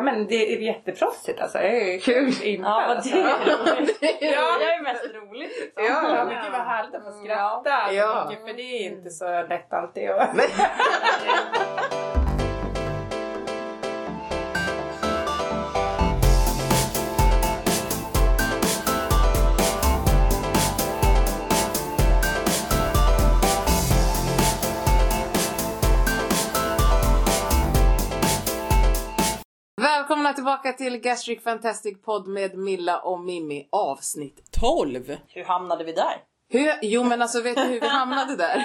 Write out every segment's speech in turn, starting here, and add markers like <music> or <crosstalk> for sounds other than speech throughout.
Ja men det är jätteproffsigt alltså. Jag är kul inte Ja, vad alltså. det <laughs> är roligt. Ja. Det är ju mest roligt liksom. Ja, men gud vad härligt att få skratta Ja. mycket för det är inte så lätt alltid att... <laughs> Välkomna tillbaka till Gastric Fantastic Podd med Milla och Mimmi avsnitt 12. Hur hamnade vi där? Hur, jo men alltså vet du hur vi hamnade där?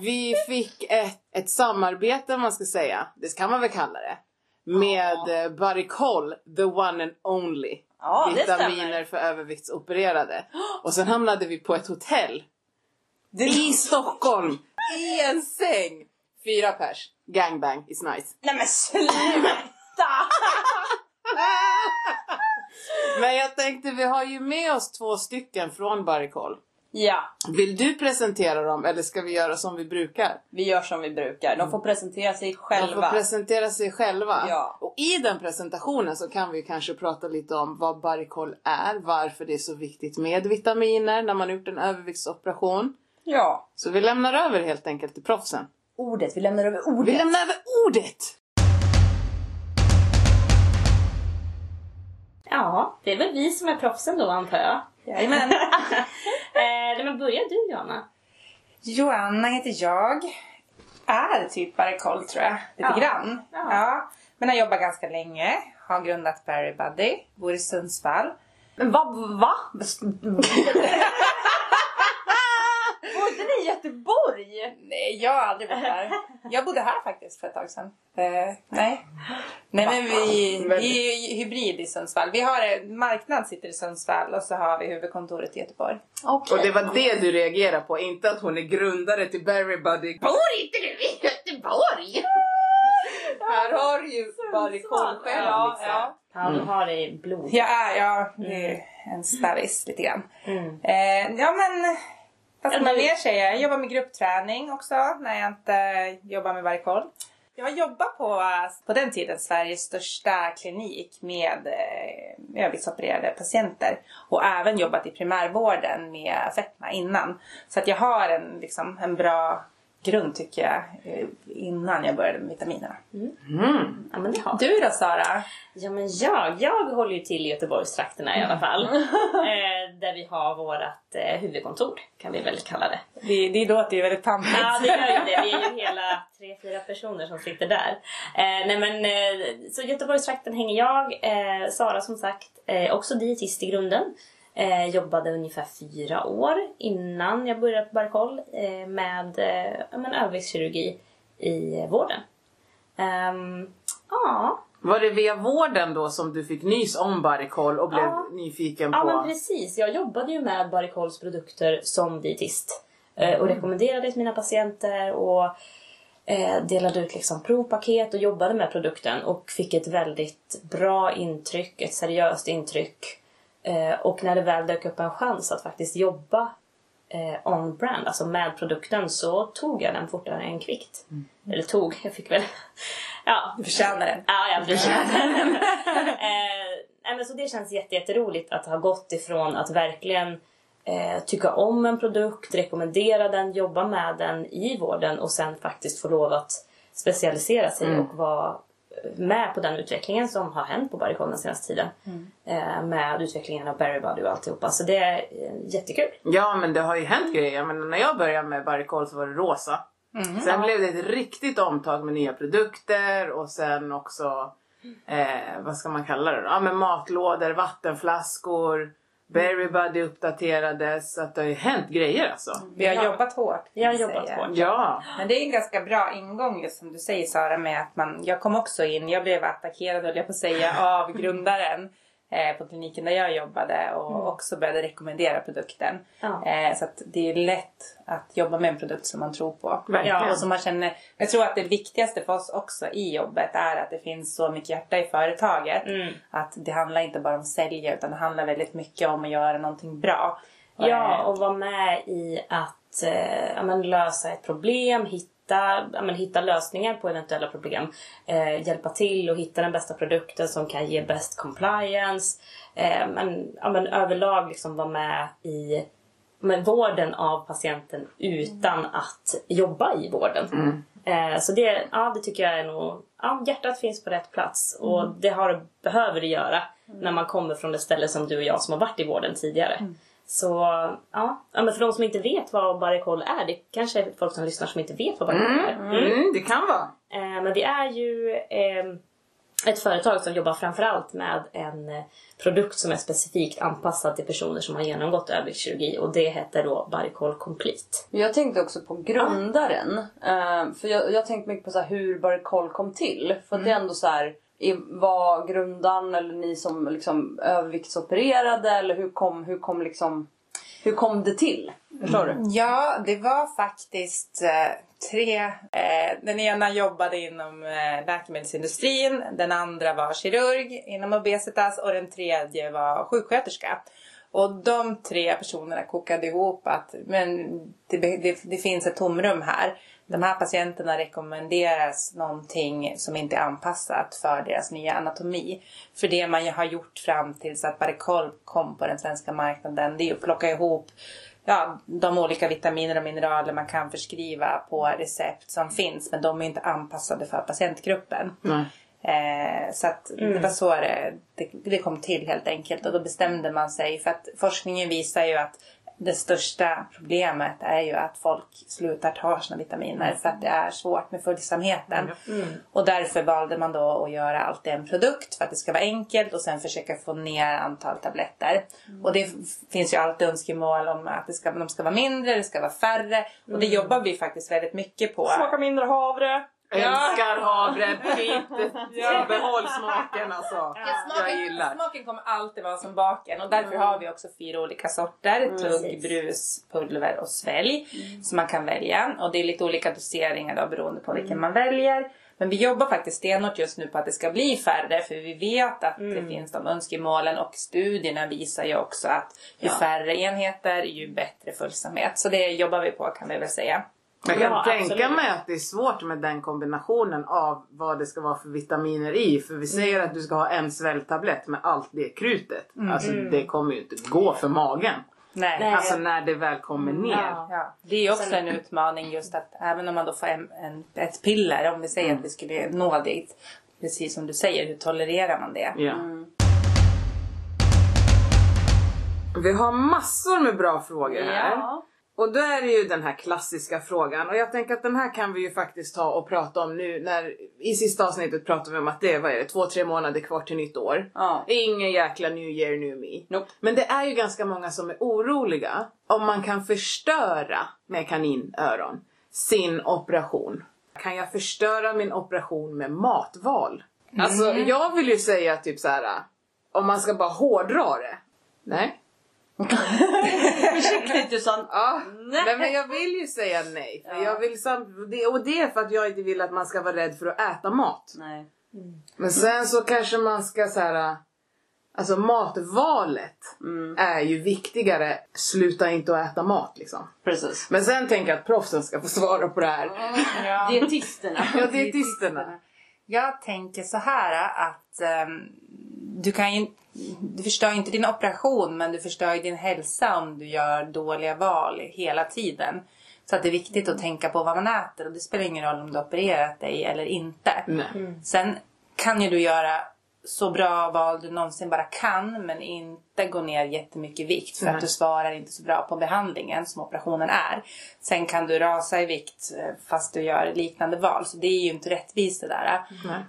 Vi fick ett, ett samarbete man ska säga, det kan man väl kalla det. Med ja. Baricol, the one and only. Ja, Vitaminer för överviktsopererade. Och sen hamnade vi på ett hotell Det i Stockholm. I en säng. Fyra pers. Gangbang is nice. Nej men sluta! <laughs> Men jag tänkte vi har ju med oss två stycken från Baricol. ja, Vill du presentera dem eller ska vi göra som vi brukar? vi gör som vi brukar. De får presentera sig De själva. får presentera sig själva. Ja. Och i den presentationen så kan vi kanske prata lite om vad Baricol är, varför det är så viktigt med vitaminer när man gjort en överviktsoperation. ja. Så vi lämnar över helt enkelt till proffsen. Ordet, vi lämnar över Vi ordet. lämnar över ordet! Ja, det är väl vi som är proffsen då antar jag. Jajamän. <laughs> eh, men börja du Johanna. Joanna heter jag. Är typ Baricol tror jag. Lite Ja. grann. Ja. Ja. Men har jobbat ganska länge. Har grundat Berry Buddy. Bor i Sundsvall. Men va? va? <laughs> Bodde ni i Göteborg? Nej, jag har aldrig bott här. Jag bodde här faktiskt för ett tag sedan. Eh, nej. Nej men vi, vi är ju hybrid i Sundsvall. Vi har marknad sitter i Sundsvall och så har vi huvudkontoret i Göteborg. Okej. Och det var det du reagerade på, inte att hon är grundare till Berry Buddy. Bor inte du i Göteborg? Här har du ju Baricol själv Ja, liksom. ja. Ja, du har det i blod. Jag är, ja, det är en stallis lite grann. Mm. Eh, ja men, man men- mer säga? Jag jobbar med gruppträning också när jag inte jobbar med Baricol. Jag har jobbat på, på den tiden, Sveriges största klinik med eh, överviktsopererade patienter. Och även jobbat i primärvården med fetma innan. Så att jag har en, liksom, en bra grund tycker jag eh, innan jag började med vitaminerna. Mm. Ja, men det har Du då Sara? Ja, men jag, jag håller ju till i Göteborgstrakterna i alla fall. <laughs> eh, där vi har vårt eh, huvudkontor, kan vi väl kalla det. Det, det låter ju väldigt pampigt. Ja, det gör ju det. Vi är ju <laughs> hela tre, fyra personer som sitter där. Eh, nej men, eh, så Göteborgstrakten hänger jag. Eh, Sara som sagt, eh, också dietist i grunden. Eh, jobbade ungefär fyra år innan jag började på Barcol eh, med eh, ja, överviktskirurgi i vården. Ehm, Ja, Var det via vården då som du fick nys om Baricol och blev Ja. nyfiken Ja på? men precis. Jag jobbade ju med Baricols produkter som dietist. eh, Och rekommenderade till mina patienter och eh, delade ut liksom provpaket och jobbade med produkten och fick ett väldigt bra intryck, ett seriöst intryck. Eh, Och när det väl dök upp en chans att faktiskt jobba eh, on brand, alltså med produkten, så tog jag den fortare än kvickt. Eller tog, jag fick väl... ja, Du förtjänar den. Ja, jag förtjänar den. <laughs> eh, men så det känns jätte, jätteroligt att ha gått ifrån att verkligen eh, tycka om en produkt, rekommendera den, jobba med den i vården och sen faktiskt få lov att specialisera sig och vara med på den utvecklingen som har hänt på Barricon den senaste tiden. Eh, med utvecklingen av Berrybody och alltihopa. Så det är eh, jättekul. Ja men det har ju hänt grejer. Men när jag började med Baricol så var det rosa. Sen blev det ett riktigt omtag med nya produkter och sen också eh, vad ska man kalla det då? Ja men matlådor, vattenflaskor, Berry Buddy uppdaterades. Så att det har ju hänt grejer alltså. Vi har Ja. jobbat hårt. Vi har jobbat säga. hårt. Ja. Men det är en ganska bra ingång just som du säger Sara med att man, jag kom också in, jag blev attackerad höll jag på att säga av grundaren på kliniken där jag jobbade och också började rekommendera produkten. Ja. Eh, så att det är lätt att jobba med en produkt som man tror på. Verkligen. Och som man känner, jag tror att det viktigaste för oss också i jobbet är att det finns så mycket hjärta i företaget. Mm. Att det handlar inte bara om att sälja utan det handlar väldigt mycket om att göra någonting bra. Ja, Eh, och vara med i att eh, ja, lösa ett problem, hitta hitta, ja, men, hitta lösningar på eventuella problem. Eh, hjälpa till och hitta den bästa produkten som kan ge bäst compliance. Eh, men, ja, men överlag liksom vara med i men, vården av patienten utan att jobba i vården. Eh, så det, ja, det tycker jag är nog... Ja, hjärtat finns på rätt plats och det har, behöver det göra när man kommer från ett ställe som du och jag som har varit i vården tidigare. Så ja, ja men för de som inte vet vad Barricol är, det kanske är folk som lyssnar som inte vet vad Barricol är. Mm, det kan vara. Eh, men vi är ju eh, ett företag som jobbar framförallt med en eh, produkt som är specifikt anpassad till personer som har genomgått överviktskirurgi och det heter då Barricol Complete. Jag tänkte också på grundaren. Eh, för jag, jag tänkte mycket på så hur Barricol kom till. För att det är ändå så här. Var grundaren eller ni som liksom överviktsopererade eller hur kom, hur kom liksom hur kom det till? Förstår du? Mm, ja, det var faktiskt eh, tre. Eh, den ena jobbade inom eh, läkemedelsindustrin, den andra var kirurg inom obesitas och den tredje var sjuksköterska. Och de tre personerna kokade ihop att men det, det, det finns ett tomrum här. De här patienterna rekommenderas någonting som inte är anpassat för deras nya anatomi. För det man ju har gjort fram tills att Baricol kom på den svenska marknaden det är att plocka ihop ja, de olika vitaminer och mineraler man kan förskriva på recept som finns. Men de är inte anpassade för patientgruppen. Nej. Eh, så att det var så det, det, det kom till helt enkelt. Och då bestämde man sig för att forskningen visar ju att det största problemet är ju att folk slutar ta sina vitaminer för att det är svårt med följsamheten. Och därför valde man då att göra allt i en produkt för att det ska vara enkelt och sen försöka få ner antal tabletter. Och det finns ju alltid önskemål om att det ska, de ska vara mindre, det ska vara färre. Och det jobbar vi faktiskt väldigt mycket på. mindre havre. Älskar havre, pit, <laughs> behåll smaken alltså. Ja, Jag smaken, gillar. smaken kommer alltid vara som baken och därför har vi också fyra olika sorter. Tugg, precis. brus, pulver och svälj. Som man kan välja. Och det är lite olika doseringar då beroende på vilken man väljer. Men vi jobbar faktiskt stenhårt just nu på att det ska bli färre för vi vet att det finns de önskemålen och studierna visar ju också att ju färre enheter ju bättre följsamhet. Så det jobbar vi på kan vi väl säga. Jag kan Ja, tänka absolut. mig att det är svårt med den kombinationen av vad det ska vara för vitaminer i. För vi säger att du ska ha en sväljtablett med allt det krutet. Alltså det kommer ju inte gå för magen. Nej. Alltså när det väl kommer ner. Ja. Ja, det är också Sen- en utmaning just att även om man då får en, en, ett piller, om vi säger att vi skulle nå dit. Precis som du säger, hur tolererar man det? Ja. Vi har massor med bra frågor här. Ja. Och då är det ju den här klassiska frågan och jag tänker att den här kan vi ju faktiskt ta och prata om nu när i sista avsnittet pratar vi om att det är, vad är det, två, tre månader kvar till nytt år. Ja. Ingen jäkla new year, new me. Nope. Men det är ju ganska många som är oroliga om man kan förstöra med kaninöron sin operation. Kan jag förstöra min operation med matval? Alltså jag vill ju säga typ så här. om man ska bara hårdra det. Nej. <laughs> Försiktigt Jossan. Ja, Nej. men jag vill ju säga nej. För jag vill sam- det, och det är för att jag inte vill att man ska vara rädd för att äta mat. Nej. Men sen så kanske man ska så här. Alltså matvalet är ju viktigare. Sluta inte att äta mat liksom. Precis. Men sen tänker jag att proffsen ska få svara på det här. Ja. Dietisterna. Ja, dietisterna. Jag tänker så här att ehm, du kan ju du förstör inte din operation men du förstör ju din hälsa om du gör dåliga val hela tiden. Så att det är viktigt att tänka på vad man äter och det spelar ingen roll om du har opererat dig eller inte. Nej. Sen kan ju du göra så bra val du någonsin bara kan men inte gå ner jättemycket vikt för Nej. att du svarar inte så bra på behandlingen som operationen är. Sen kan du rasa i vikt eh, fast du gör liknande val så det är ju inte rättvist det där.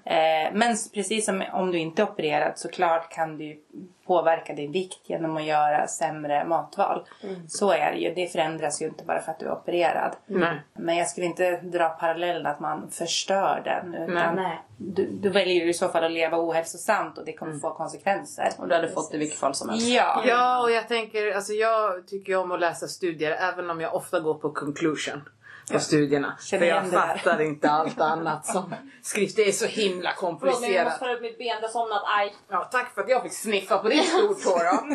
Eh, Men precis som om du inte är opererad så klart kan du påverka din vikt genom att göra sämre matval. Så är det ju. Det förändras ju inte bara för att du är opererad. Nej. Men jag skulle inte dra parallellen att man förstör den. Utan Nej. du, du väljer ju i så fall att leva ohälsosamt och det kommer få konsekvenser. Och du hade fått i vilket fall som helst. Ja. Ja, och jag tänker, alltså jag tycker om att läsa studier även om jag ofta går på conclusion. På studierna. Känner För jag fattar inte allt annat som skrivs. Det är så himla Förlåt men jag måste komplicerat. föra upp mitt ben, det har somnat. Aj. Ja, tack för att jag fick sniffa på ditt stortå. <laughs>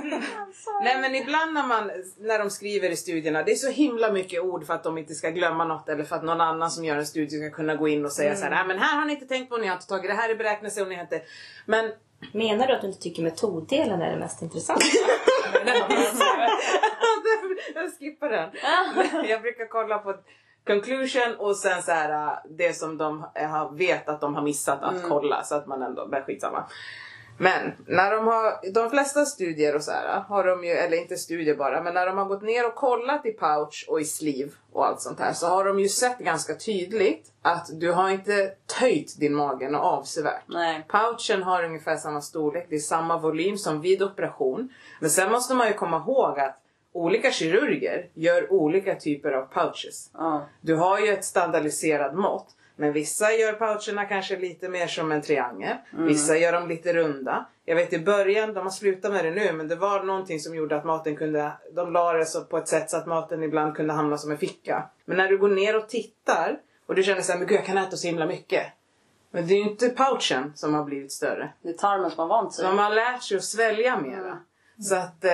Nej men ibland när, man, när de skriver i studierna, det är så himla mycket ord för att de inte ska glömma något eller för att någon annan som gör en studie ska kunna gå in och säga så här, men här har ni inte tänkt på, ni har inte tagit det här i beräknelse och ni har inte... Men Menar du att du inte tycker metoddelen är det mest intressanta? <laughs> jag skippar den. jag brukar kolla på conclusion och sen så här äh, det som de har, vet att de har missat att kolla så att man ändå, men skitsamma. Men när de har, de flesta studier och så här har de ju, eller inte studier bara, men när de har gått ner och kollat i pouch och i sleeve och allt sånt här så har de ju sett ganska tydligt att du har inte töjt din mage något avsevärt. Nej. Pouchen har ungefär samma storlek, det är samma volym som vid operation. Men sen måste man ju komma ihåg att olika kirurger gör olika typer av pouches. Ja. Du har ju ett standardiserat mått. Men vissa gör poucherna kanske lite mer som en triangel. Vissa gör dem lite runda. Jag vet i början, de har slutat med det nu, men det var någonting som gjorde att maten kunde, de la det så på ett sätt så att maten ibland kunde hamna som en ficka. Men när du går ner och tittar och du känner såhär, men gud jag kan äta så himla mycket. Men det är ju inte pouchen som har blivit större. Det är tarmen som har vant sig. De har lärt sig att svälja mera. Så att eh,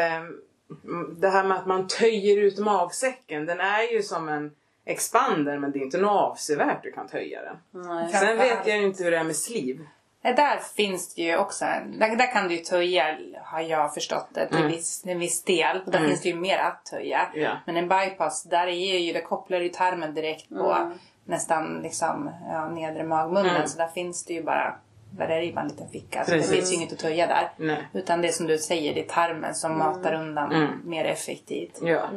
det här med att man töjer ut magsäcken, den är ju som en expander men det är inte något avsevärt du kan töja den. Nej. Sen vet jag ju inte hur det är med sliv. Nej, Där finns det ju också, där, där kan du ju töja har jag förstått det, till viss, en viss del. Och där finns det ju mer att töja. Ja. Men en bypass, där är ju, det kopplar ju tarmen direkt på nästan liksom, ja, nedre magmunnen. Så där finns det ju bara, där är det ju bara en liten ficka. Så det Precis. finns ju inget att töja där. Nej. Utan det som du säger, det är tarmen som matar undan mer effektivt. Ja.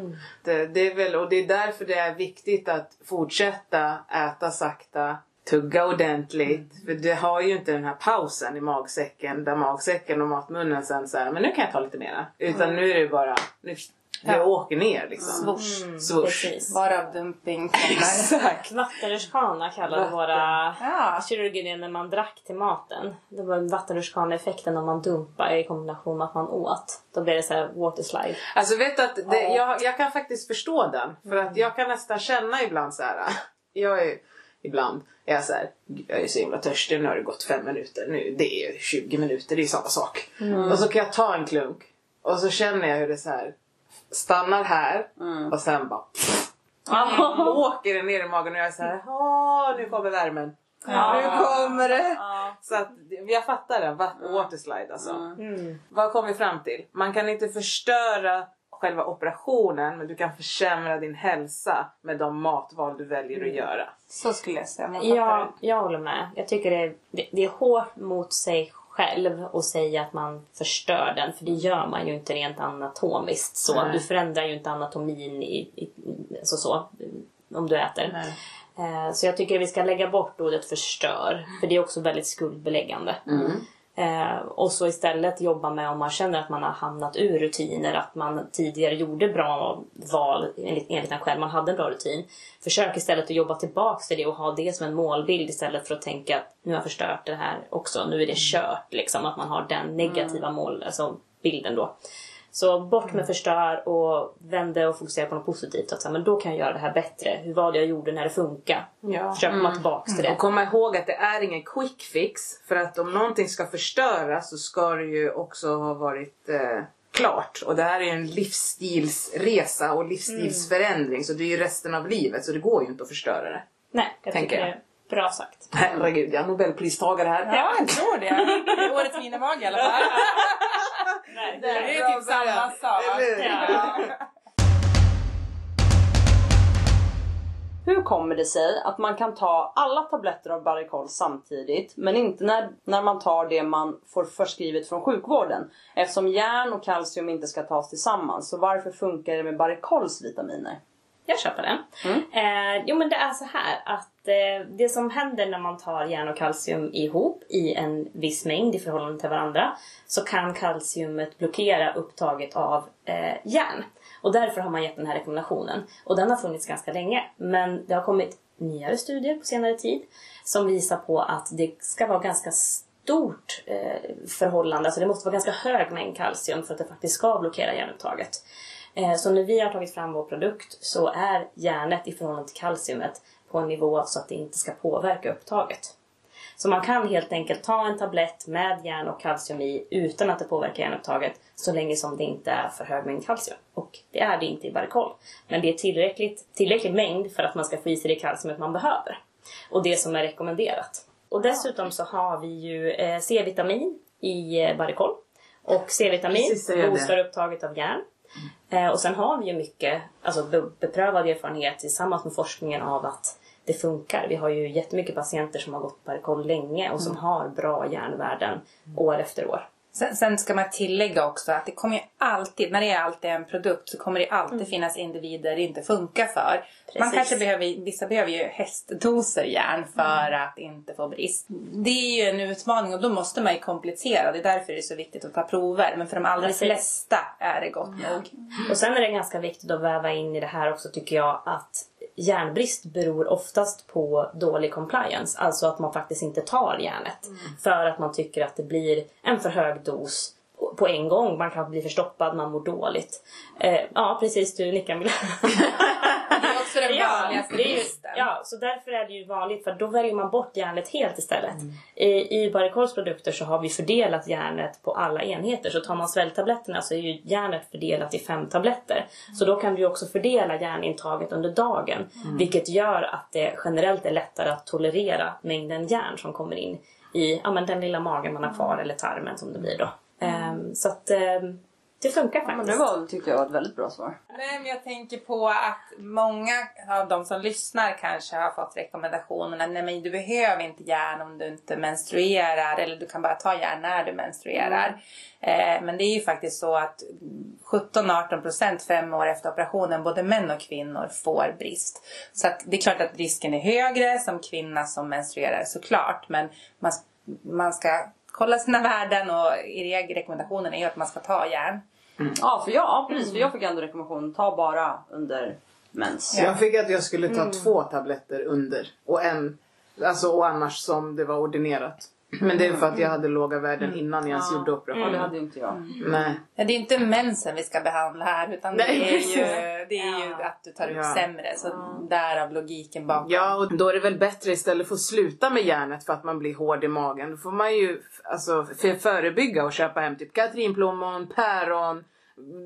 Det, det är väl, och det är därför det är viktigt att fortsätta äta sakta, tugga ordentligt. För det har ju inte den här pausen i magsäcken där magsäcken och matmunnen sen här, men nu kan jag ta lite mera. Utan nu är det bara, nu, det Ja. åker ner liksom. Swoosh. Swoosh. Precis. Varav dumping kommer. Exakt. Vattenrutschkana kallade Vatten. våra Ja. kirurger det när man drack till maten. Det var vattenrutschkana-effekten om man dumpar i kombination med att man åt. Då blir det så här waterslide. Alltså vet att det, jag, jag kan faktiskt förstå den. För att jag kan nästan känna ibland så här. Jag är ibland är jag så här. Jag är så himla törstig. Nu har det gått fem minuter. Nu det är 20 minuter. Det är samma sak. Och så kan jag ta en klunk. Och så känner jag hur det så här stannar här och sen bara <laughs> åker det ner i magen och jag är så här. Nu kommer värmen. Nu kommer det. Så att jag fattar den. Va- Waterslide alltså. Vad kom vi fram till? Man kan inte förstöra själva operationen men du kan försämra din hälsa med de matval du väljer att göra. Så skulle jag säga. Ja, jag håller med. Jag tycker det är, det, det är hårt mot sig själv att säga att man förstör den. För det gör man ju inte rent anatomiskt. Så. Nej. Du förändrar ju inte anatomin i, i, alltså så, om du äter. Eh, Så jag tycker vi ska lägga bort ordet förstör. För det är också väldigt skuldbeläggande. Eh, och så istället jobba med om man känner att man har hamnat ur rutiner, att man tidigare gjorde bra val enligt, enligt en själv, man hade en bra rutin. Försök istället att jobba tillbaks till det och ha det som en målbild istället för att tänka att nu har jag förstört det här också, nu är det kört. Liksom, att man har den negativa mål, alltså bilden då. Så bort med förstör och vända och fokusera på något positivt. Så att, säga, men då kan jag göra det här bättre. Hur var det jag gjorde när det funkar? Ja. Försök komma tillbaks till det. Och komma ihåg att det är ingen quick fix. För att om någonting ska förstöras så ska det ju också ha varit eh, klart. Och det här är ju en livsstilsresa och livsstilsförändring. Så det är ju resten av livet så det går ju inte att förstöra det. Nej, jag Tänker jag. det bra sagt. Herregud, jag är nobelpristagare här. Ja, jag tror det. Det är årets wienermage i alla fall. <laughs> Det är typ samma sak. Hur? Ja. <laughs> Hur kommer det sig att man kan ta alla tabletter av Barricol samtidigt men inte när, när man tar det man får förskrivet från sjukvården? Eftersom järn och kalcium inte ska tas tillsammans. Så varför funkar det med Barricols vitaminer? Jag köper den. Eh, jo men det är så här att eh, det som händer när man tar järn och kalcium ihop i en viss mängd i förhållande till varandra så kan kalciumet blockera upptaget av eh, järn. Och därför har man gett den här rekommendationen. Och den har funnits ganska länge. Men det har kommit nyare studier på senare tid som visar på att det ska vara ganska stort eh, förhållande, alltså det måste vara ganska hög mängd kalcium för att det faktiskt ska blockera järnupptaget. Eh, Så när vi har tagit fram vår produkt så är järnet i förhållande till kalciumet på en nivå så att det inte ska påverka upptaget. Så man kan helt enkelt ta en tablett med järn och kalcium i utan att det påverkar järnupptaget så länge som det inte är för hög mängd kalcium. Och det är det inte i Baricol. Men det är tillräckligt, tillräcklig mängd för att man ska få i sig det kalciumet man behöver. Och det som är rekommenderat. Och dessutom så har vi ju eh, C-vitamin i eh, Baricol. Och C-vitamin boostar upptaget av järn. Eh, och sen har vi ju mycket alltså, be- beprövad erfarenhet tillsammans med forskningen av att det funkar. Vi har ju jättemycket patienter som har gått Baricol länge och som har bra järnvärden år efter år. Sen, sen ska man tillägga också att det kommer alltid, när det är alltid en produkt så kommer det alltid finnas individer det inte funkar för. Man Precis. kanske behöver, vissa behöver ju hästdoser järn för att inte få brist. Det är ju en utmaning och då måste man ju komplettera. Det är därför det är så viktigt att ta prover. Men för de allra Precis. flesta är det gott nog. Och sen är det ganska viktigt att väva in i det här också tycker jag att järnbrist beror oftast på dålig compliance. Alltså att man faktiskt inte tar järnet. För att man tycker att det blir en för hög dos på- en gång. Man kan bli förstoppad, man mår dåligt. Eh, ja precis, du nickar Milla. <laughs> <laughs> Vanligaste det är ju, ja, så därför är det ju vanligt för då väljer man bort järnet helt istället. I, I Baricols produkter så har vi fördelat järnet på alla enheter. Så tar man sväljtabletterna så är ju järnet fördelat i fem tabletter. Så då kan du också fördela järnintaget under dagen. Vilket gör att det generellt är lättare att tolerera mängden järn som kommer in i ja, men den lilla magen man har kvar eller tarmen som det blir då. Ehm, så att ehm, det funkar Men faktiskt. det var, tyckte jag var ett väldigt bra svar. Nej, men jag tänker på att många av de som lyssnar kanske har fått rekommendationerna. Nej, men du behöver inte järn om du inte menstruerar. Eller du kan bara ta järn när du menstruerar. Eh, men det är ju faktiskt så att 17-18% fem år efter operationen, både män och kvinnor, får brist. Så att det är klart att risken är högre som kvinna som menstruerar såklart. Men man, man ska kolla sina värden och i regel rekommendationen är ju att man ska ta järn. Ja, för jag, ja, precis. För jag fick ändå rekommendation, ta bara under mens. Jag fick att jag skulle ta två tabletter under och en, alltså och annars som det var ordinerat. Men det är för att jag hade låga värden innan jag ens gjorde Ja, det operationen. hade inte jag. Nej. Ja, Det är inte mensen vi ska behandla här utan Nej, det är precis. ju, det är ju att du tar ut Ja. sämre. Så därav logiken bakom. Ja, och då är det väl bättre istället för att sluta med järnet för att man blir hård i magen. Då får man ju alltså, för förebygga och köpa hem typ katrinplommon, päron,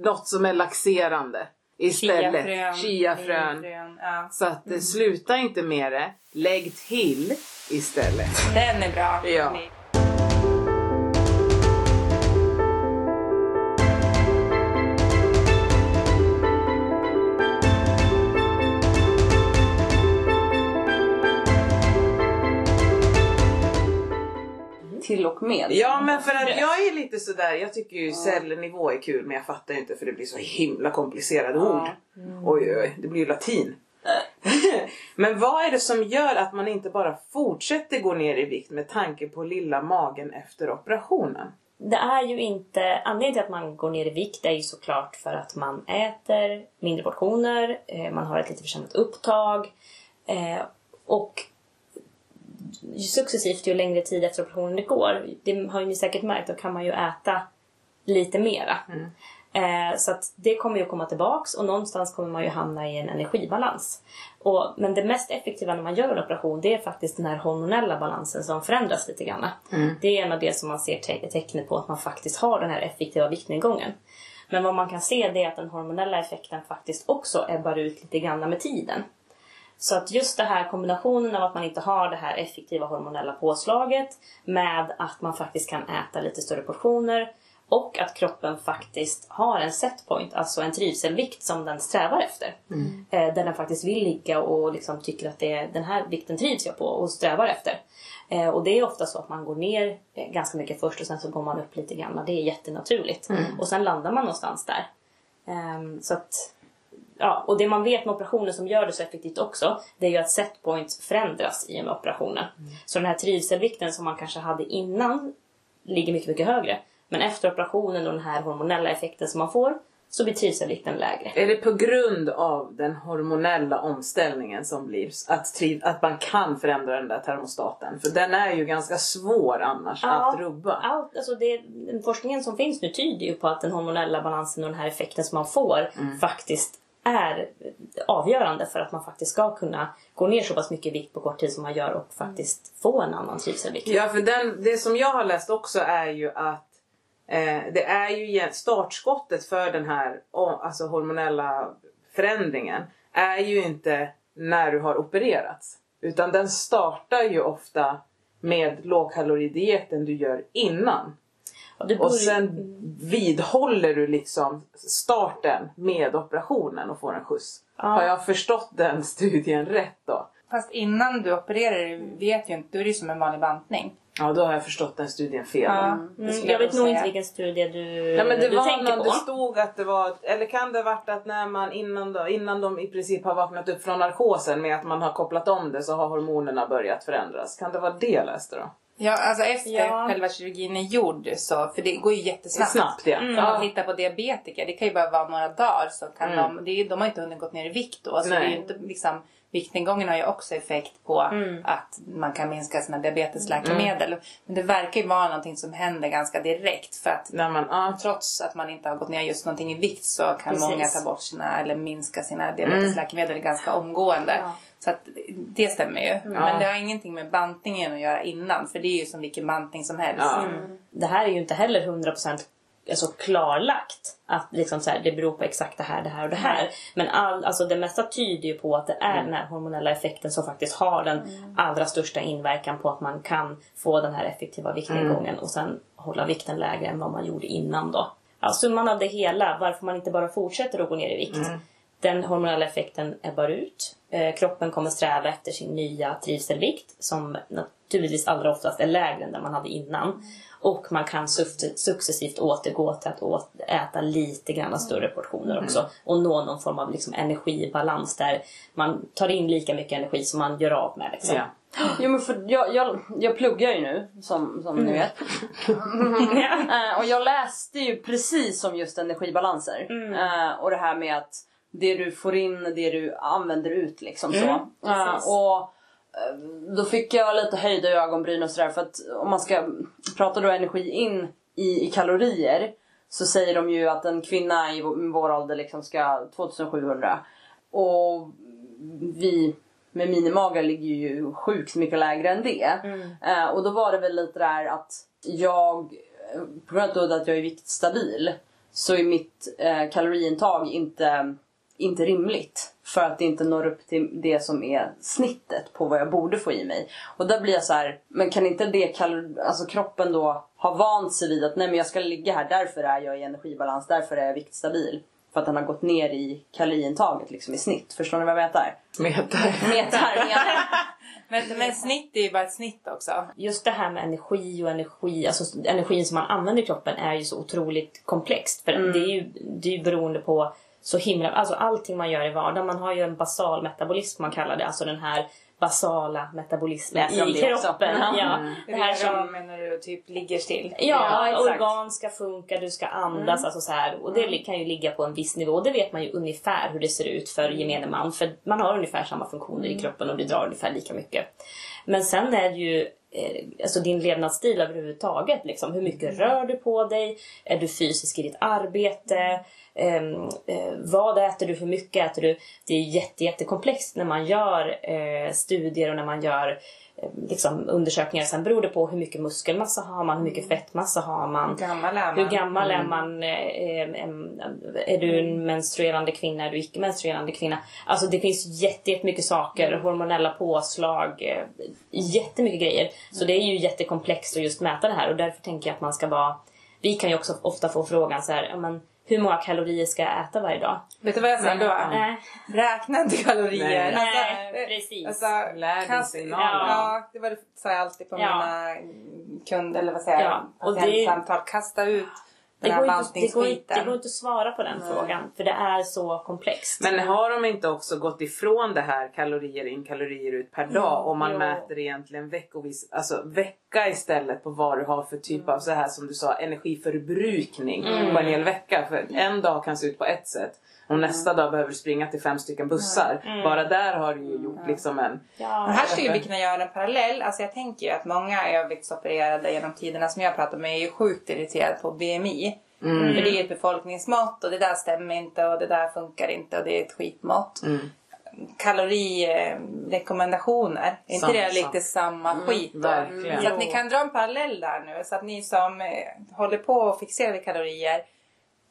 något som är laxerande. Istället. Chiafrön. Chiafrön. Ja. Så att eh, sluta inte med det. Lägg till istället. Den är bra. Ja. Och med. Ja men för att jag är lite sådär, jag tycker ju cellnivå är kul men jag fattar ju inte för det blir så himla komplicerade ord. Oj oj oj, det blir ju latin. <laughs> men vad är det som gör att man inte bara fortsätter gå ner i vikt med tanke på lilla magen efter operationen? Det är ju inte, anledningen till att man går ner i vikt är ju såklart för att man äter mindre portioner, eh, man har ett lite försämrat upptag eh, och successivt ju längre tid efter operationen det går, det har ju ni säkert märkt, då kan man ju äta lite mera. Eh, så det kommer ju komma tillbaks och någonstans kommer man ju hamna i en energibalans. Och, men det mest effektiva när man gör en operation det är faktiskt den här hormonella balansen som förändras lite grann. Det är en av det som man ser te- tecknet på att man faktiskt har den här effektiva viktnedgången. Men vad man kan se det är att den hormonella effekten faktiskt också ebbar ut lite grann med tiden. Så att just den här kombinationen av att man inte har det här effektiva hormonella påslaget med att man faktiskt kan äta lite större portioner och att kroppen faktiskt har en setpoint, alltså en trivselvikt som den strävar efter. Eh, där den faktiskt vill ligga och liksom tycker att det är, den här vikten trivs jag på och strävar efter. Eh, och det är ofta så att man går ner eh, ganska mycket först och sen så går man upp lite grann. Det är jättenaturligt. Och sen landar man någonstans där. Ehm, så att ja, och det man vet med operationer som gör det så effektivt också, det är ju att setpoints förändras i och med operationen. Så den här trivselvikten som man kanske hade innan ligger mycket, mycket högre. Men efter operationen och den här hormonella effekten som man får så blir trivselvikten lägre. Är det på grund av den hormonella omställningen som blir att, triv, att man kan förändra den där termostaten? För den är ju ganska svår annars Ja. att rubba. Allt, alltså det, forskningen som finns nu tyder ju på att den hormonella balansen och den här effekten som man får Mm. faktiskt är avgörande för att man faktiskt ska kunna gå ner så pass mycket i vikt på kort tid som man gör och faktiskt få en annan typ trivselvikt. Ja, för den, det som jag har läst också är ju att eh, det är ju startskottet för den här alltså hormonella förändringen är ju inte när du har opererats. Utan den startar ju ofta med lågkaloridieten du gör innan. Och det Och sen vidhåller du liksom starten med operationen och får en skjuts. Ja. Har jag förstått den studien rätt då? Fast innan du opererar vet ju inte, då är det ju som en vanlig bantning. Ja, då har jag förstått den studien fel. Ja, Mm, skulle jag vet nog inte vilken studie du, Ja, men det du var tänker någon, på. det stod att det var, eller kan det varit att när man innan, då, innan de i princip har vaknat upp från narkosen med att man har kopplat om det så har hormonerna börjat förändras. Kan det vara det jag läste då? Ja, alltså efter Ja. själva kirurgin är gjord så, för det går ju jättesnabbt. Snabbt ja. Om ja. man tittar på diabetiker, det kan ju bara vara några dagar så kan Mm. de, det är, de har inte hunnit gått ner i vikt då. Så det är ju inte liksom, viktnedgången har ju också effekt på Mm. att man kan minska sina diabetesläkemedel. Men det verkar ju vara någonting som händer ganska direkt för att När man, ja. trots att man inte har gått ner just någonting i vikt så kan Precis. många ta bort sina eller minska sina diabetesläkemedel ganska omgående. Ja. Så att det stämmer ju. Men det har ingenting med bantningen att göra innan för det är ju som vilken bantning som helst. Ja. Det här är ju inte heller 100% alltså klarlagt att liksom så här, det beror på exakt det här, det här och det här. Men all, alltså det mesta tyder ju på att det är den här hormonella effekten som faktiskt har den allra största inverkan på att man kan få den här effektiva viktnedgången och sen hålla vikten lägre än vad man gjorde innan då. Ja, summan av det hela, varför man inte bara fortsätter att gå ner i vikt. Den hormonella effekten ebbar ut. Eh, kroppen kommer sträva efter sin nya trivselvikt som naturligtvis allra oftast är lägre än den man hade innan. Och man kan successivt återgå till att äta lite grann större portioner också. Och nå någon form av liksom energibalans där man tar in lika mycket energi som man gör av med. Liksom. ja. <gasps> Jo men för jag, jag, jag pluggar ju nu som, som ni vet. <laughs> Eh, och jag läste ju precis om just energibalanser. Eh, och det här med att det du får in, det du använder ut liksom så. Eh, precis. och eh, då fick jag lite höjda ögonbryn och sådär för att om man ska prata då energi in i, i kalorier så säger de ju att en kvinna i vår, ålder liksom ska 2700 och vi med minimagar ligger ju sjukt mycket lägre än det. Eh, och då var det väl lite där att jag, eh, på grund av att jag är viktstabil, så är mitt eh, kaloriintag inte, inte rimligt. För att det inte når upp till det som är snittet på vad jag borde få i mig. Och där blir jag så här, men kan inte det kalor- alltså kroppen då ha vant sig vid att nej men jag ska ligga här, därför är jag i energibalans, därför är jag viktstabil. För att den har gått ner i kaloriintaget liksom i snitt. Förstår ni vad jag menar? Metar. <laughs> Metar, menar. <laughs> Men, men snitt är ju bara ett snitt också. Just det här med energi och energi, alltså energin som man använder i kroppen är ju så otroligt komplext. För det är ju det är ju beroende på så himla, alltså allting man gör i vardagen. Man har ju en basal metabolism man kallar det, alltså den här basala metabolismen i det också. kroppen. Ja. Ja, Det det här som menar du typ ligger still. Ja, Ja, organ ska funka, du ska andas. Alltså så här, och det kan ju ligga på en viss nivå. Det vet man ju ungefär hur det ser ut för gemene man. För man har ungefär samma funktioner i kroppen och det drar ungefär lika mycket. Men sen är det ju eh, alltså din levnadsstil överhuvudtaget. Liksom. Hur mycket rör du på dig? Är du fysisk i ditt arbete? Ehm, eh, vad äter du? Hur mycket äter du? Det är jätte, jättekomplext när man gör eh, studier och när man gör eh, liksom, undersökningar. Sen beror det på hur mycket muskelmassa har man, hur mycket fettmassa har man. Hur gammal är man? Hur gammal är man? Eh, Är du en menstruerande kvinna? Är du icke menstruerande kvinna? Alltså det finns jätte- jättemycket saker. Hormonella påslag. eh, Jättemycket grejer. Så det är ju jättekomplext att just mäta det här. Och därför tänker jag att man ska vara... Vi kan ju också ofta få frågan så här, ja, men, hur många kalorier ska jag äta varje dag? Vet du vad jag sa då? Nej, Räkna inte kalorier. Nej. Nej, eh, precis. Alltså, Lär dig kast- signaler. Ja, det var det sa jag alltid på Ja. mina kunder, eller vad säger jag, Ja, patientsamtal. Kasta ut det går, inte, det, går inte, det går inte att svara på den frågan. För det är så komplext. Men har de inte också gått ifrån det här kalorier in, kalorier ut per dag? Om man jo. mäter egentligen veckovis, alltså veck, backa istället på vad du har för typ av så här som du sa energiförbrukning på en hel vecka. För en dag kan se ut på ett sätt. Och nästa dag behöver du springa till fem stycken bussar. Bara där har du ju gjort liksom en... Ja. Men här skulle vi kunna göra en parallell. Alltså jag tänker ju att många överviktsopererade genom tiderna som jag pratar med är ju sjukt irriterade på BMI. För det är ett befolkningsmått och det där stämmer inte och det där funkar inte och det är ett skitmått. Mm. Kalorirekommendationer, är inte det lite samma skit då? verkligen. Så att ni kan dra en parallell där nu så att ni som eh, håller på och fixerar vid kalorier,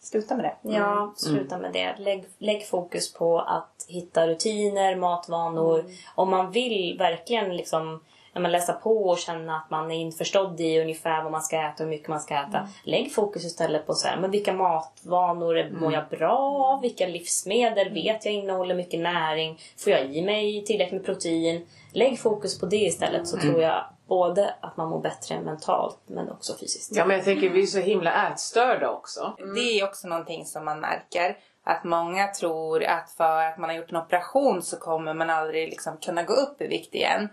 sluta med det. Ja, sluta med det. Lägg, lägg fokus på att hitta rutiner, matvanor. Om man vill verkligen liksom när man läsa på och känna att man är införstådd i ungefär vad man ska äta och hur mycket man ska äta. Lägg fokus istället på så här, men vilka matvanor mår jag bra av? Vilka livsmedel vet jag innehåller mycket näring? Får jag i mig tillräckligt med protein? Lägg fokus på det istället så tror jag både att man mår bättre mentalt men också fysiskt. Ja men jag tänker vi är så himla ätstörda också. Det är också någonting som man märker. Att många tror att för att man har gjort en operation så kommer man aldrig liksom kunna gå upp i vikt igen.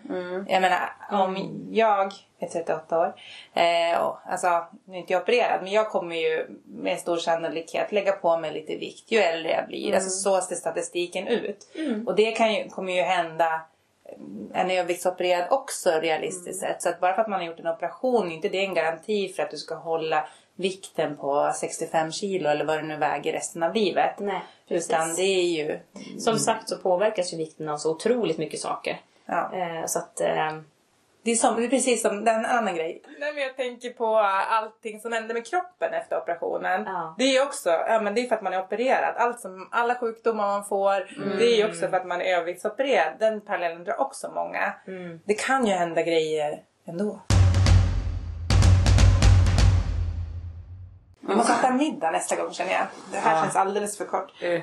Jag menar, om jag är 38 år, eh, och, alltså nu är inte jag opererad, men jag kommer ju med stor sannolikhet lägga på mig lite vikt ju äldre jag blir. Alltså så ser statistiken ut. Och det kan ju, kommer ju hända en överviktsopererad också realistiskt sett. Så att bara för att man har gjort en operation är inte det en garanti för att du ska hålla vikten på 65 kilo eller vad du nu väger resten av livet. Nej, Utan precis. det är ju... Som sagt så påverkas ju vikten av så otroligt mycket saker. Ja. Eh, så att... Eh, Det är, som, det är precis som den annan grej. Nej, men jag tänker på allting som händer med kroppen efter operationen. Ja. Det är också, ja men det är för att man är opererad. Allt som, alla sjukdomar man får, det är också för att man är överviktsopererad. Den parallellen drar också många. Det kan ju hända grejer ändå. Vi måste äta middag nästa gång känner jag. Det här känns alldeles för kort. Eh,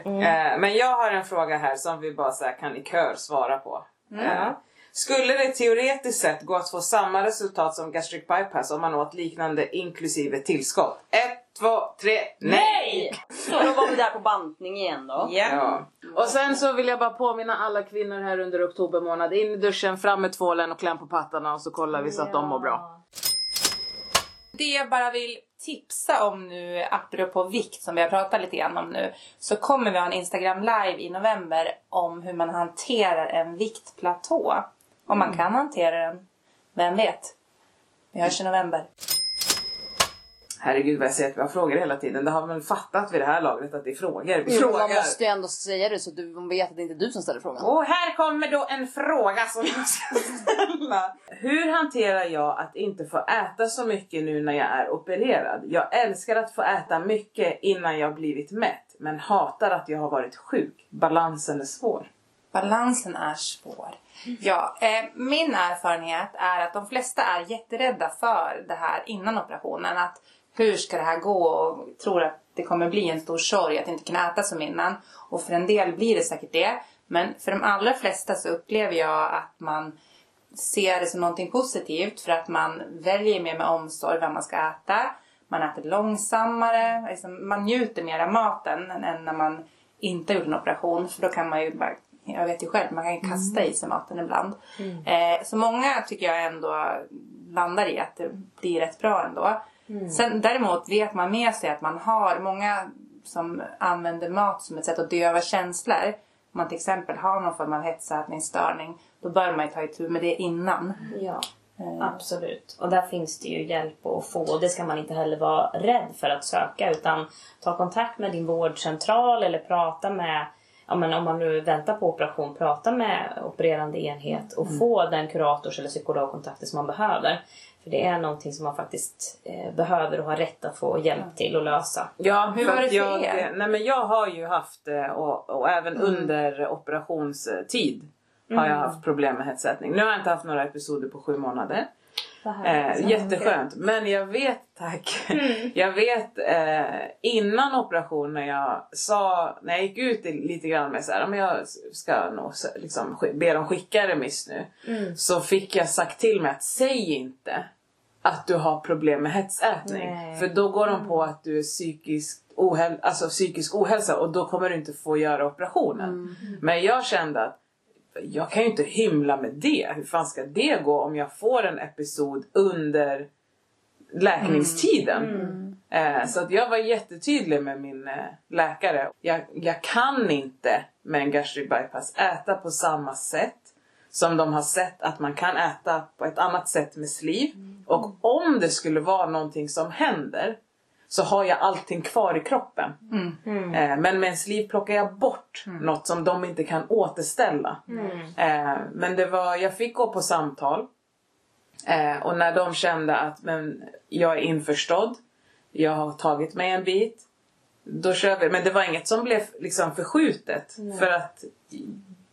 men jag har en fråga här som vi bara så kan i kör svara på. Eh, skulle det teoretiskt sett gå att få samma resultat som gastric bypass om man åt liknande inklusive tillskott? Ett, två, tre, nej! Och då var vi där på bantning igen då. Ja. Ja. Och sen så vill jag bara påminna alla kvinnor här under oktober månad. In i duschen, fram med tvålen och kläm på pattarna och så kollar vi så att de mår bra. Det jag bara vill tipsa om nu, apropå vikt som vi har pratat lite grann om nu, så kommer vi ha en Instagram live i november om hur man hanterar en viktplatå. Om man kan hantera den. Vem vet? Vi hörs i november. Herregud vad jag säger att vi har frågor hela tiden. Det har väl fattat vid det här lagret att det är frågor. Vi Jo, man frågar. måste ju ändå säga det så att du vet att det inte är du som ställer frågan. Och här kommer då en fråga som jag ska <laughs> ställa. Hur hanterar jag att inte få äta så mycket nu när jag är opererad? Jag älskar att få äta mycket innan jag blivit mätt. Men hatar att jag har varit sjuk. Balansen är svår. Balansen är svår. Ja, eh, min erfarenhet är att de flesta är jätterädda för det här innan operationen. Att hur ska det här gå och tror att det kommer bli en stor sorg att inte kunna äta som innan. Och för en del blir det säkert det. Men för de allra flesta så upplever jag att man ser det som någonting positivt för att man väljer mer med omsorg vad man ska äta. Man äter långsammare, liksom, man njuter mer av maten än- än när man inte har gjort en operation. För då kan man ju bara, jag vet ju själv, man kan ju kasta i sig maten ibland. Eh, så många tycker jag ändå landar i att det blir rätt bra ändå. Sen däremot vet man med sig att man har många som använder mat som ett sätt att döva känslor. Om man till exempel har någon form av hetsätningsstörning då bör man ju ta itu med det innan. Ja, absolut. Och där finns det ju hjälp att få. Det ska man inte heller vara rädd för att söka utan ta kontakt med din vårdcentral eller prata med Ja, men om man nu väntar på operation, prata med opererande enhet och få den kurators eller psykologkontakter som man behöver. För det är någonting som man faktiskt eh, behöver och har rätt att få hjälp till att lösa. Ja, Hur var det för jag, er? Nej men jag har ju haft eh, och, och även under operationstid har jag haft problem med hetsätning. Nu har jag inte haft några episoder på sju månader. Eh, jätteskönt. Men jag vet, tack. <laughs> Jag vet eh, innan operation när jag sa, när jag gick ut lite grann med så här, men jag ska nog liksom, be dem skicka remiss nu. Så fick jag sagt till mig att säg inte att du har problem med hetsätning. Nej. För då går de på att du är psykisk, ohäl- alltså psykisk ohälsa och då kommer du inte få göra operationen. Men jag kände att jag kan ju inte hymla med det. Hur fan ska det gå om jag får en episod under läkningstiden? Eh, så att jag var jättetydlig med min eh, läkare. Jag, jag kan inte med en gastric bypass äta på samma sätt som de har sett att man kan äta på ett annat sätt med sliv. Och om det skulle vara någonting som händer så har jag allting kvar i kroppen. Eh, men med en sliv plockar jag bort något som de inte kan återställa. Eh, men det var, jag fick gå på samtal. Eh, och när de kände att men, jag är införstådd, jag har tagit mig en bit. Då kör vi. Men det var inget som blev liksom förskjutet. För att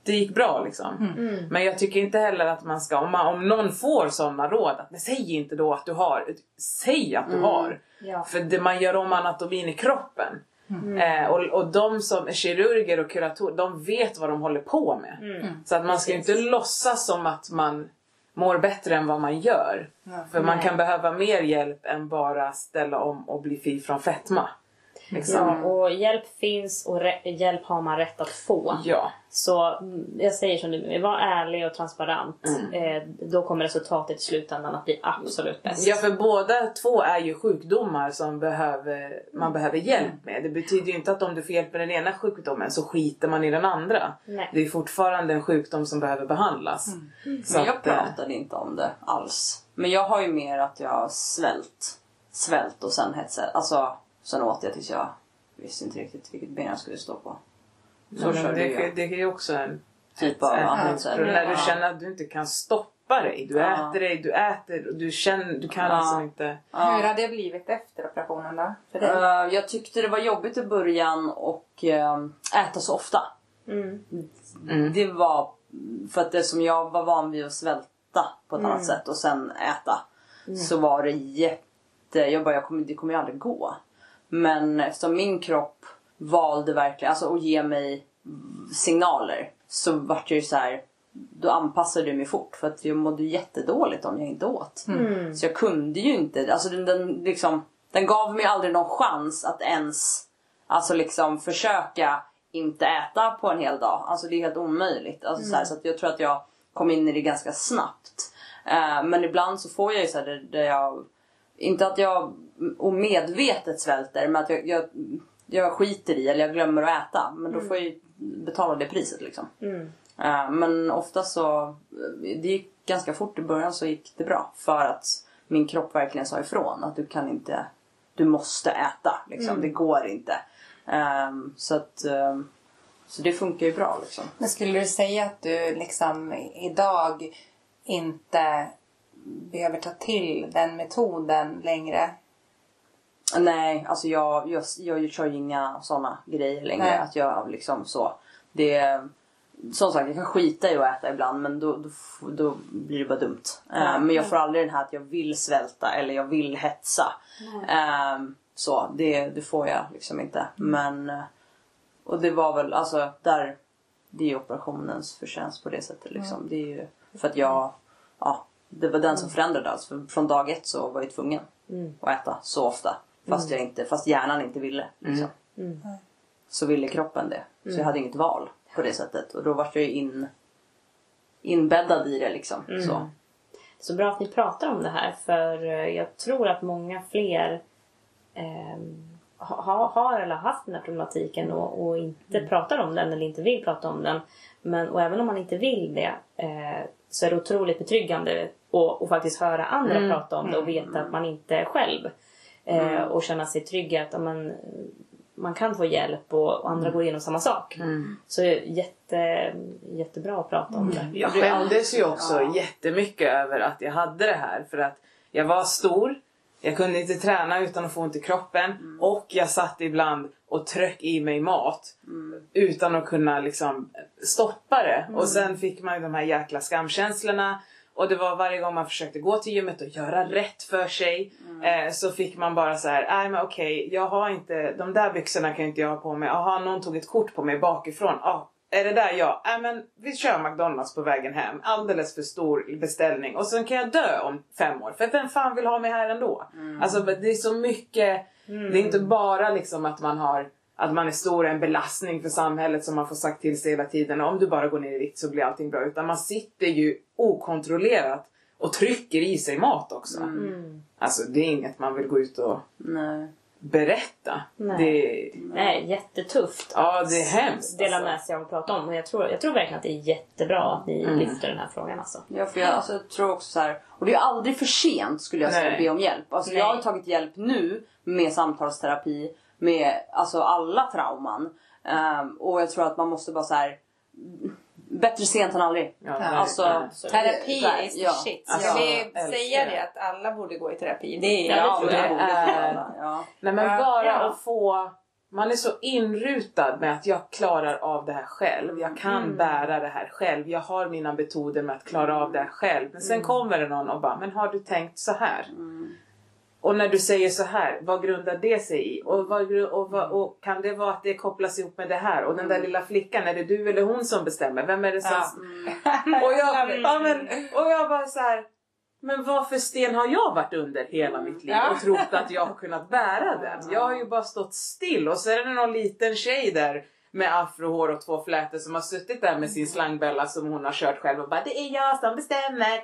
det gick bra liksom. Men jag tycker inte heller att man ska, om, man, om någon får sådana råd, att men säg inte då att du har. Säg att du har. Ja. För det, man gör om anatomin i kroppen. Eh, och, och de som är kirurger och kuratorer, de vet vad de håller på med. Så att man ska ju inte låtsas som att man mår bättre än vad man gör. För man kan behöva mer hjälp än bara ställa om och bli fri från fetma. Liksom. Ja, och hjälp finns och hjälp har man rätt att få. Ja. Så mm, jag säger som du, var ärlig och transparent. Mm. Eh, då kommer resultatet i slutändan att bli absolut bäst. Ja för båda två är ju sjukdomar som behöver, man behöver hjälp med. Det betyder ju inte att om du får hjälp med den ena sjukdomen så skiter man i den andra. Nej. Det är fortfarande en sjukdom som behöver behandlas. Så Men jag att, eh, pratade inte om det alls. Men jag har ju mer att jag har svält. Svält och sen hetsat. Alltså, sen åt jag tills jag visste inte riktigt vilket ben jag skulle stå på. Så men körde det, jag. det är ju också en Typ av här. När du känner att du inte kan stoppa dig. Du Ja. äter dig, du äter och du känner, du kan Ja. liksom inte. Ja. Hur har det blivit efter operationen då? För dig? Eh, jag tyckte det var jobbigt i början och eh, äta så ofta. Mm. Mm. Det var för att det som jag var van vid att svälta på ett annat sätt och sen äta. Så var det jätte... Jag bara, jag kommer, det kommer ju aldrig gå. Men eftersom min kropp valde verkligen alltså, att ge mig signaler så vart jag ju så här. Då anpassade jag mig fort för att jag mådde jättedåligt om jag inte åt. Så jag kunde ju inte, alltså den, den, liksom, den gav mig aldrig någon chans att ens alltså liksom försöka inte äta på en hel dag. Alltså det är helt omöjligt. Alltså så, här, så att jag tror att jag kom in i det ganska snabbt. Eh, men ibland så får jag ju så här där, där jag, inte att jag omedvetet svälter men att jag, jag, jag skiter i eller jag glömmer att äta. Men då får jag ju betala det priset liksom. Mm. Eh, Men ofta så, det gick ganska fort i början så gick det bra. För att min kropp verkligen sa ifrån att du kan inte, du måste äta. Liksom. Det går inte. Ehm, så att, ehm, så det funkar ju bra liksom. Men skulle du säga att du liksom idag inte behöver ta till den metoden längre? Nej, alltså jag, jag, jag kör ju inga såna grejer längre. Nej. Att jag liksom så. Det, som sagt, jag kan skita i att äta ibland men då, då, då blir det bara dumt. Eh, men jag får aldrig den här att jag vill svälta eller jag vill hetsa. Eh, så, det, det får jag liksom inte. Men, eh, och det var väl, alltså där, det är operationens förtjänst på det sättet liksom. Det är ju för att jag, ja, det var den som förändrade allt. För från dag ett så var jag tvungen att äta så ofta. Fast, jag inte, fast hjärnan inte ville. Liksom. Så ville kroppen det. Så jag hade inget val på det sättet. Och då var jag ju in, inbäddad i det liksom. Så. Så bra att ni pratar om det här för eh, jag tror att många fler eh, ha, har eller har haft den här problematiken och, och inte pratar om den eller inte vill prata om den. Men, och även om man inte vill det eh, så är det otroligt betryggande att och faktiskt höra andra prata om det och veta att man inte är själv. Eh, Och känna sig trygg att ja, men, man kan få hjälp och, och andra går igenom samma sak. Så jätte, jättebra att prata om det. Jag skämdes ju också jättemycket över att jag hade det här. För att jag var stor, jag kunde inte träna utan att få ont i kroppen. Och jag satt ibland och tryck i mig mat. Utan att kunna liksom stoppa det. Och sen fick man ju de här jäkla skamkänslorna. Och det var varje gång man försökte gå till gymmet och göra rätt för sig. Eh, så fick man bara så här, nej men okej, jag har inte, de där byxorna kan inte jag ha på mig. Jaha, någon tog ett kort på mig bakifrån. Ah, är det där jag? Nej men vi kör McDonalds på vägen hem. Alldeles för stor beställning. Och sen kan jag dö om fem år. För vem fan vill ha mig här ändå? Alltså det är så mycket. Det är inte bara liksom att man har att man är stor, en belastning för samhället som man får sagt till sig hela tiden. Om du bara går ner i vikt så blir allting bra. Utan man sitter ju okontrollerat och trycker i sig mat också. Mm. Alltså det är inget man vill gå ut och Nej. Berätta. Nej. Det, Nej, jättetufft. ja, det är hemskt. Dela alltså. med sig av och prata om. Och jag tror, jag tror verkligen att det är jättebra att ni Mm. lyfter den här frågan alltså. Ja, för jag, alltså, jag tror också så här, och det är aldrig för sent skulle jag säga att be om hjälp. Alltså, Nej. jag har tagit hjälp nu med samtalsterapi med alltså, alla trauman. Ehm, och jag tror att man måste bara så här. Bättre sent än aldrig. Ja, Alltså, verkligen. Terapi is the ja. shit. Alltså, jag vill älskar säga det. att alla borde gå i terapi. Det är Ja, Ja, det det är- alla. Ja. Nej men Ja, bara ja. att få... Man är så inrutad med att jag klarar av det här själv. Jag kan Mm. bära det här själv. Jag har mina metoder med att klara av det här själv. Men sen Mm. kommer det någon och bara, men har du tänkt så här? Mm. Och när du säger så här, vad grundar det sig i? Och, vad, och, vad, och kan det vara att det kopplas ihop med det här? Och den där lilla flickan, är det du eller hon som bestämmer? Vem är det som... Ja. <laughs> Och jag, <laughs> Mm. ja, men, och jag bara så här. Men vad för sten har jag varit under hela mitt liv Ja. och trott att jag har kunnat bära den? Jag har ju bara stått still och så är det någon liten tjej där med afrohår och två flätor som har suttit där med sin slangbella som hon har kört själv och bara det är jag som bestämmer.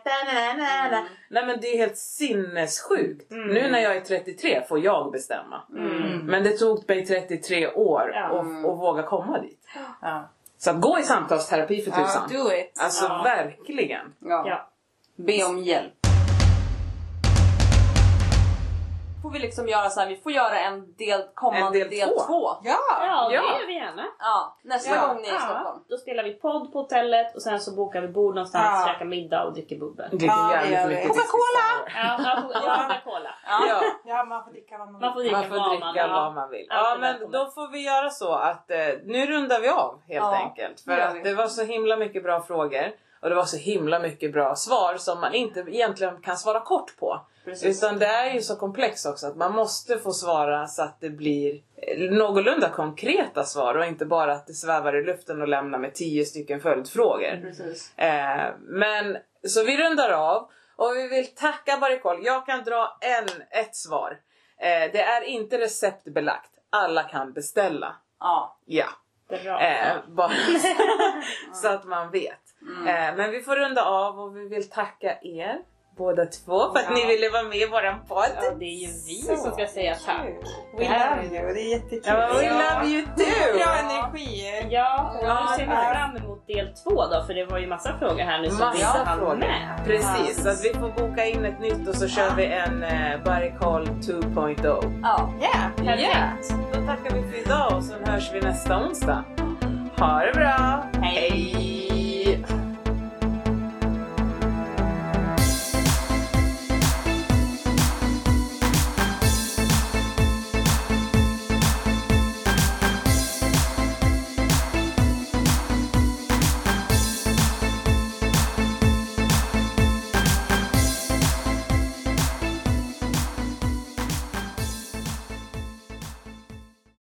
Na. Nej men det är helt sinnessjukt. Nu när jag är 33 får jag bestämma. Men det tog mig 33 år Ja. att att våga komma dit. Ja. Så att gå i samtalsterapi för Ja, tusan. do it. Alltså Ja. verkligen. Ja. Ja. Be om hjälp. Får vi liksom göra så här, vi får göra en del kommande En del del, två. två. Ja! Ja, det gör vi gärna. Ja, nästa Ja. gång ni är i Ja. Stockholm. Då spelar vi podd på hotellet och sen så bokar vi bord någonstans, Ja. käkar middag och dricker bubbel. Ja, det gör vi. Coca-Cola! Ja, Coca-Cola. Ja. Ja, man får dricka vad man vill. Man får dricka, Man får vad, dricka man, vad man vill. Ja men då får vi göra så att eh, nu rundar vi av helt Ja, enkelt. För att det var så himla mycket bra frågor. Och det var så himla mycket bra svar som man inte egentligen kan svara kort på. Precis. Utan det är ju så komplext också att man måste få svara så att det blir någorlunda konkreta svar och inte bara att det svävar i luften och lämnar med tio stycken följdfrågor. Precis. Eh, men så vi rundar av och vi vill tacka Barikol. Jag kan dra en, ett svar. Eh, det är inte receptbelagt. Alla kan beställa. Ja. Ja, Bra. eh, bara <laughs> så att man vet. Eh, men vi får runda av och vi vill tacka er båda två för att Ja. ni ville vara med i våran podd. Ja, det är ju vi som ska säga tack. We love you, det är jättekul. Ja, we love you too! Bra energi. Ja, och Ja, nu ser vi fram emot del två då, för det var ju massa frågor här nu som vi inte Massa hann med. Precis, så att vi får boka in ett nytt och så kör vi en eh, Barikol 2.0. Ja. Yeah. Perfekt. Då tackar vi för idag och så hörs vi nästa onsdag. Ha det bra! Hej. Hej.